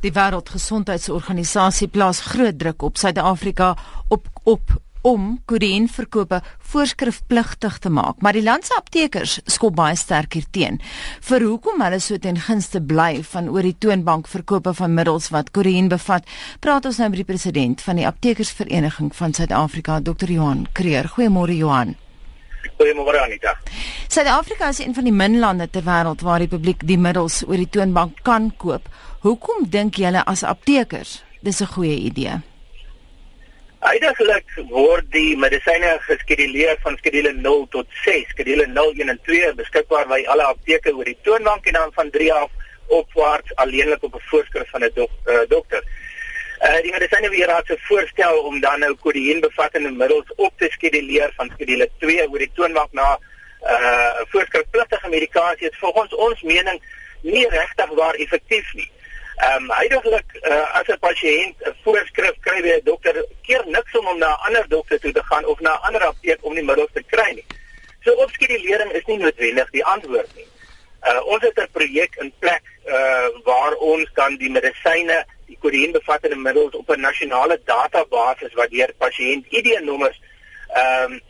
Die Wêreldgesondheidsorganisasie plaas groot druk op Suid-Afrika op op om kodeïnverkope voorskrifpligtig te maak, maar die land se aptekers skop baie sterk hierteen. Vir hoekom hulle so ten gunste bly van oor die toonbank verkope van middels wat kodeïn bevat, praat ons nou met die president van die Aptekersvereniging van Suid-Afrika, Dr. Johan Kreer. Goeiemôre Johan. Goeiemôre Anita. Suid-Afrika is een van die min lande ter wêreld waar die publiek die middels oor die toonbank kan koop. Hoekom dink julle as aptekers dis 'n goeie idee? Uiteindelik word die medisyne geskeduleer van skedule 0 tot 6, skedule 0 1 en 2 beskikbaar by alle apteke oor die toonbank en dan van 3 af opwaarts alleenlik op 'n voorskrif van 'n dok uh, dokter. Uh die medisyne weer raad se voorstel om dan nou kodeïn bevattende middels op te skeduleer van skedule 2 oor die toonbank na uh voorskrifpligtige medikasie is volgens ons mening nie regtig waar effektief nie. Ehm um, heidaglik uh, as 'n pasiënt 'n voorskrif kry by 'n dokter, keer niks om hom na 'n ander dokter toe te gaan of na 'n ander apteek om die middels te kry nie. So opskedulering is nie noodwendig die antwoord nie. Uh ons het 'n projek in plek uh waar ons dan die medisyne, die kodeïnbevattende middels op 'n nasionale database wat deur pasiënt ID-nommers ehm um,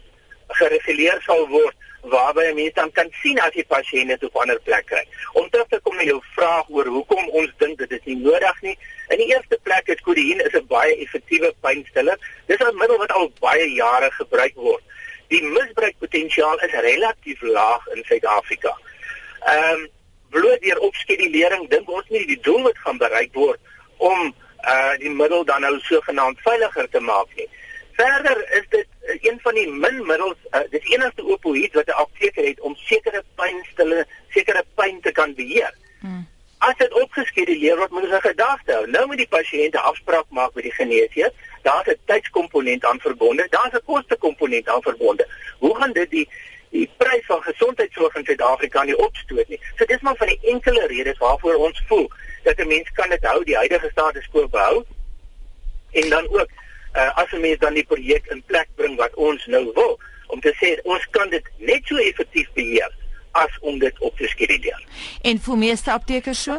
gereguleer sal word waarby 'n mens dan kan sien as die pasiënt dit op 'n ander plek kry. Om terug te kom na jou vraag oor hoekom ons dink dit is nie nodig nie. In die eerste plek is kodeïn is 'n baie effektiewe pynstiller. Dis 'n middel wat al baie jare gebruik word. Die misbruikpotensiaal is relatief laag in Suid-Afrika. Ehm um, bloot deur opskedulering dink ons nie die doel wat gaan bereik word om uh die middel dan nou sogenaamd veiliger te maak nie. Verder is dit uh, een van die min middels, uh, dis enigste opioïd wat 'n apteker het om sekere pynstille, sekere pyn te kan beheer. Hmm. As dit opgeskeduleer word, moet ons 'n gedagte hou. Nou moet die pasiënt 'n afspraak maak met die geneesheer. Daar's 'n tydskomponent aan verbonde, daar's 'n kostekomponent aan verbonde. Hoe gaan dit die die prys van gesondheidsorg in Suid-Afrika nie opstoot nie? So dis maar van die enkele redes waarvoor ons voel dat 'n mens kan dit hou, die huidige status quo behou en dan ook uh, as 'n mens dan die projek in plek bring wat ons nou wil om te sê ons kan dit net so effektief beheer as om dit op te skeduleer. En vir meeste aptekers so?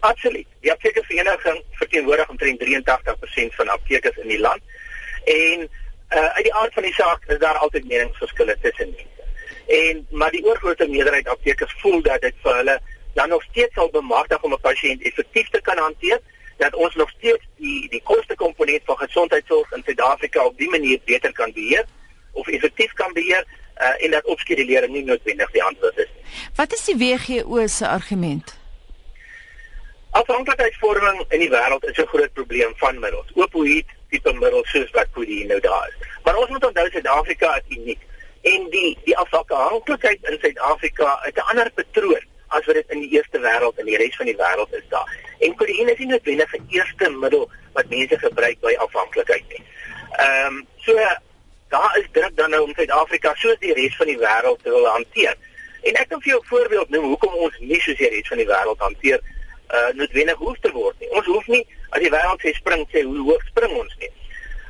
Absoluut. Die aptekersvereniging verteenwoordig omtrent 83% van aptekers in die land. En uh, uit die aard van die saak is daar altyd meningsverskille tussen mense. En maar die oorgrootste meerderheid aptekers voel dat dit vir hulle dan nog steeds sal bemagtig om 'n pasiënt effektief te kan hanteer dat ons nog steeds die die kostekomponent van gesondheidsorg in Suid-Afrika op die manier beter kan beheer of effektief kan beheer uh, en dat opskedulering nie noodwendig die antwoord is. Wat is die WHO se argument? Afhanklikheidsvorming in die wêreld is 'n groot probleem van middels. Opioïd tipe middels soos wat kodeïn nou daar is. Maar ons moet onthou Suid-Afrika is uniek en die die afhanklikheid in Suid-Afrika het 'n ander patroon as wat dit in die eerste wêreld en die res van die wêreld is daar. En kodeïn is nie noodwendig 'n eerste middel wat mense gebruik by afhanklikheid nie. Ehm um, so daar is druk dan nou om Suid-Afrika soos die res van die wêreld te wil hanteer. En ek kan vir jou 'n voorbeeld noem hoekom ons nie soos die res van die wêreld hanteer uh noodwendig hoef te word nie. Ons hoef nie as die wêreld sê spring sê hoe hoog spring ons nie.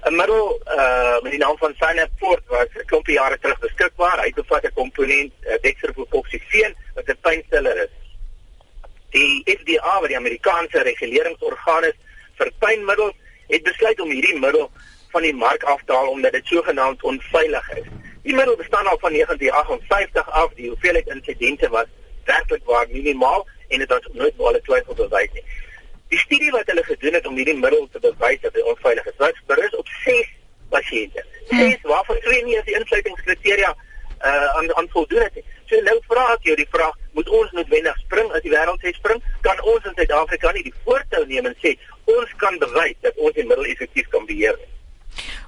'n Middel uh met die naam van Synaport was 'n klompie jare terug beskikbaar. Hy bevat 'n komponent uh, dextropropoxifeen wat 'n pynstiller is. FDA, wat die Amerikaanse reguleringsorgaan is vir pynmiddels, het besluit om hierdie middel van die mark af te haal omdat dit sogenaamd onveilig is. Die middel bestaan al van 1958 af. Die hoeveelheid insidente was werklik waar minimaal en dit was nooit wel twyfel bewys nie. Die studie wat hulle gedoen het om hierdie middel te bewys dat dit onveilig is, was berus op 6 pasiënte. 6 hm. waarvan twee nie as die insluitingskriteria uh aan aan voldoen het nie. So nou vra ek jou die vraag, moet ons noodwendig spring as die wêreld sê spring? Kan ons in Suid-Afrika nie die voortou neem en sê ons kan bewys dat ons die middel effektief kan beheer?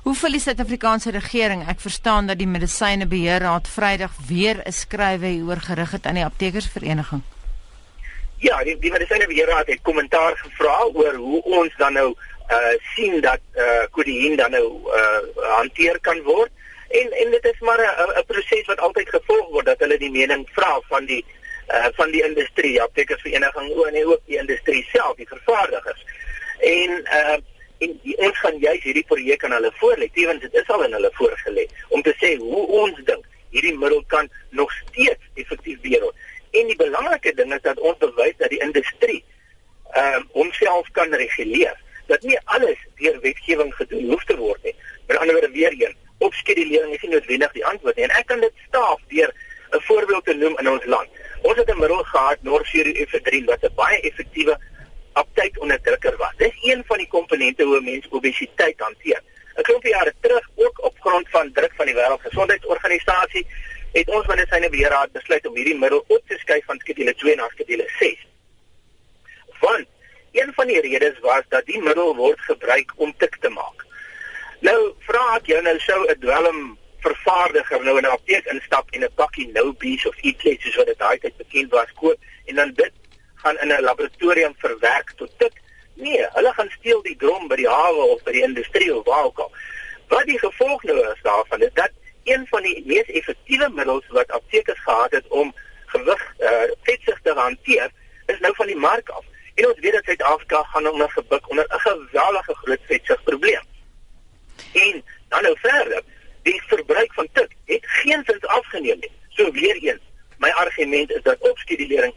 Hoe voel die Suid-Afrikaanse regering? Ek verstaan dat die Medisyne Beheerraad Vrydag weer 'n skrywe hieroor gerig het aan die Aptekersvereniging. Ja, die, die Medisyne Beheerraad het kommentaar gevra oor hoe ons dan nou uh sien dat uh kodeïn dan nou uh hanteer kan word. En en dit is maar 'n proses wat altyd gevolg word dat hulle die mening vra van die uh van die industrie, aptekersvereniging o nee ook die industrie self, die vervaardigers. En uh en die, ons gaan juis hierdie projek aan hulle voorlê. Tevens dit is al in hulle voorgelê om te sê hoe ons dink hierdie middel kan nog steeds effektief wees. En die belangrike ding is dat ons bewys dat die industrie ehm um, homself kan reguleer. Dat nie alles deur wetgewing gedoen hoef te word nie. Met ander woorde weer een, opskedulering is nie noodwendig die antwoord nie. En ek kan dit staaf deur 'n voorbeeld te noem in ons land. Ons het 'n middel gehad, Norfurifedrin, wat 'n baie effektiewe aptydonderdrukker was. Dis een van die komponente hoe mense obesiteit hanteer. 'n Klompie jare terug, ook op grond van druk van die Wêreldgesondheidsorganisasie, het ons medisyne beheerraad besluit om hierdie middel op te skuif van skedule 2 na skedule 6. Want een van die redes was dat die middel word gebruik om tik te maak. Nou vra ek jou nou sou 'n dwelm vervaardiger nou in 'n apteek instap en 'n pakkie Nou Bees of iets soos wat dit daai tyd bekend was koop en dan dit gaan in 'n laboratorium verwerk tot tik. Nee, hulle gaan steel die drom by die hawe of by die industrie of waar ook al. Wat die gevolg nou is daarvan is dat een van die mees effektiewe middels wat aptekers gehad het om gewig uh, vetsug te hanteer, is nou van die mark af. En ons weet dat Suid-Afrika gaan onder gebuk onder 'n geweldige groot vetsug probleem. En dan nou verder, die verbruik van tik het geensins argument is dat opskedulering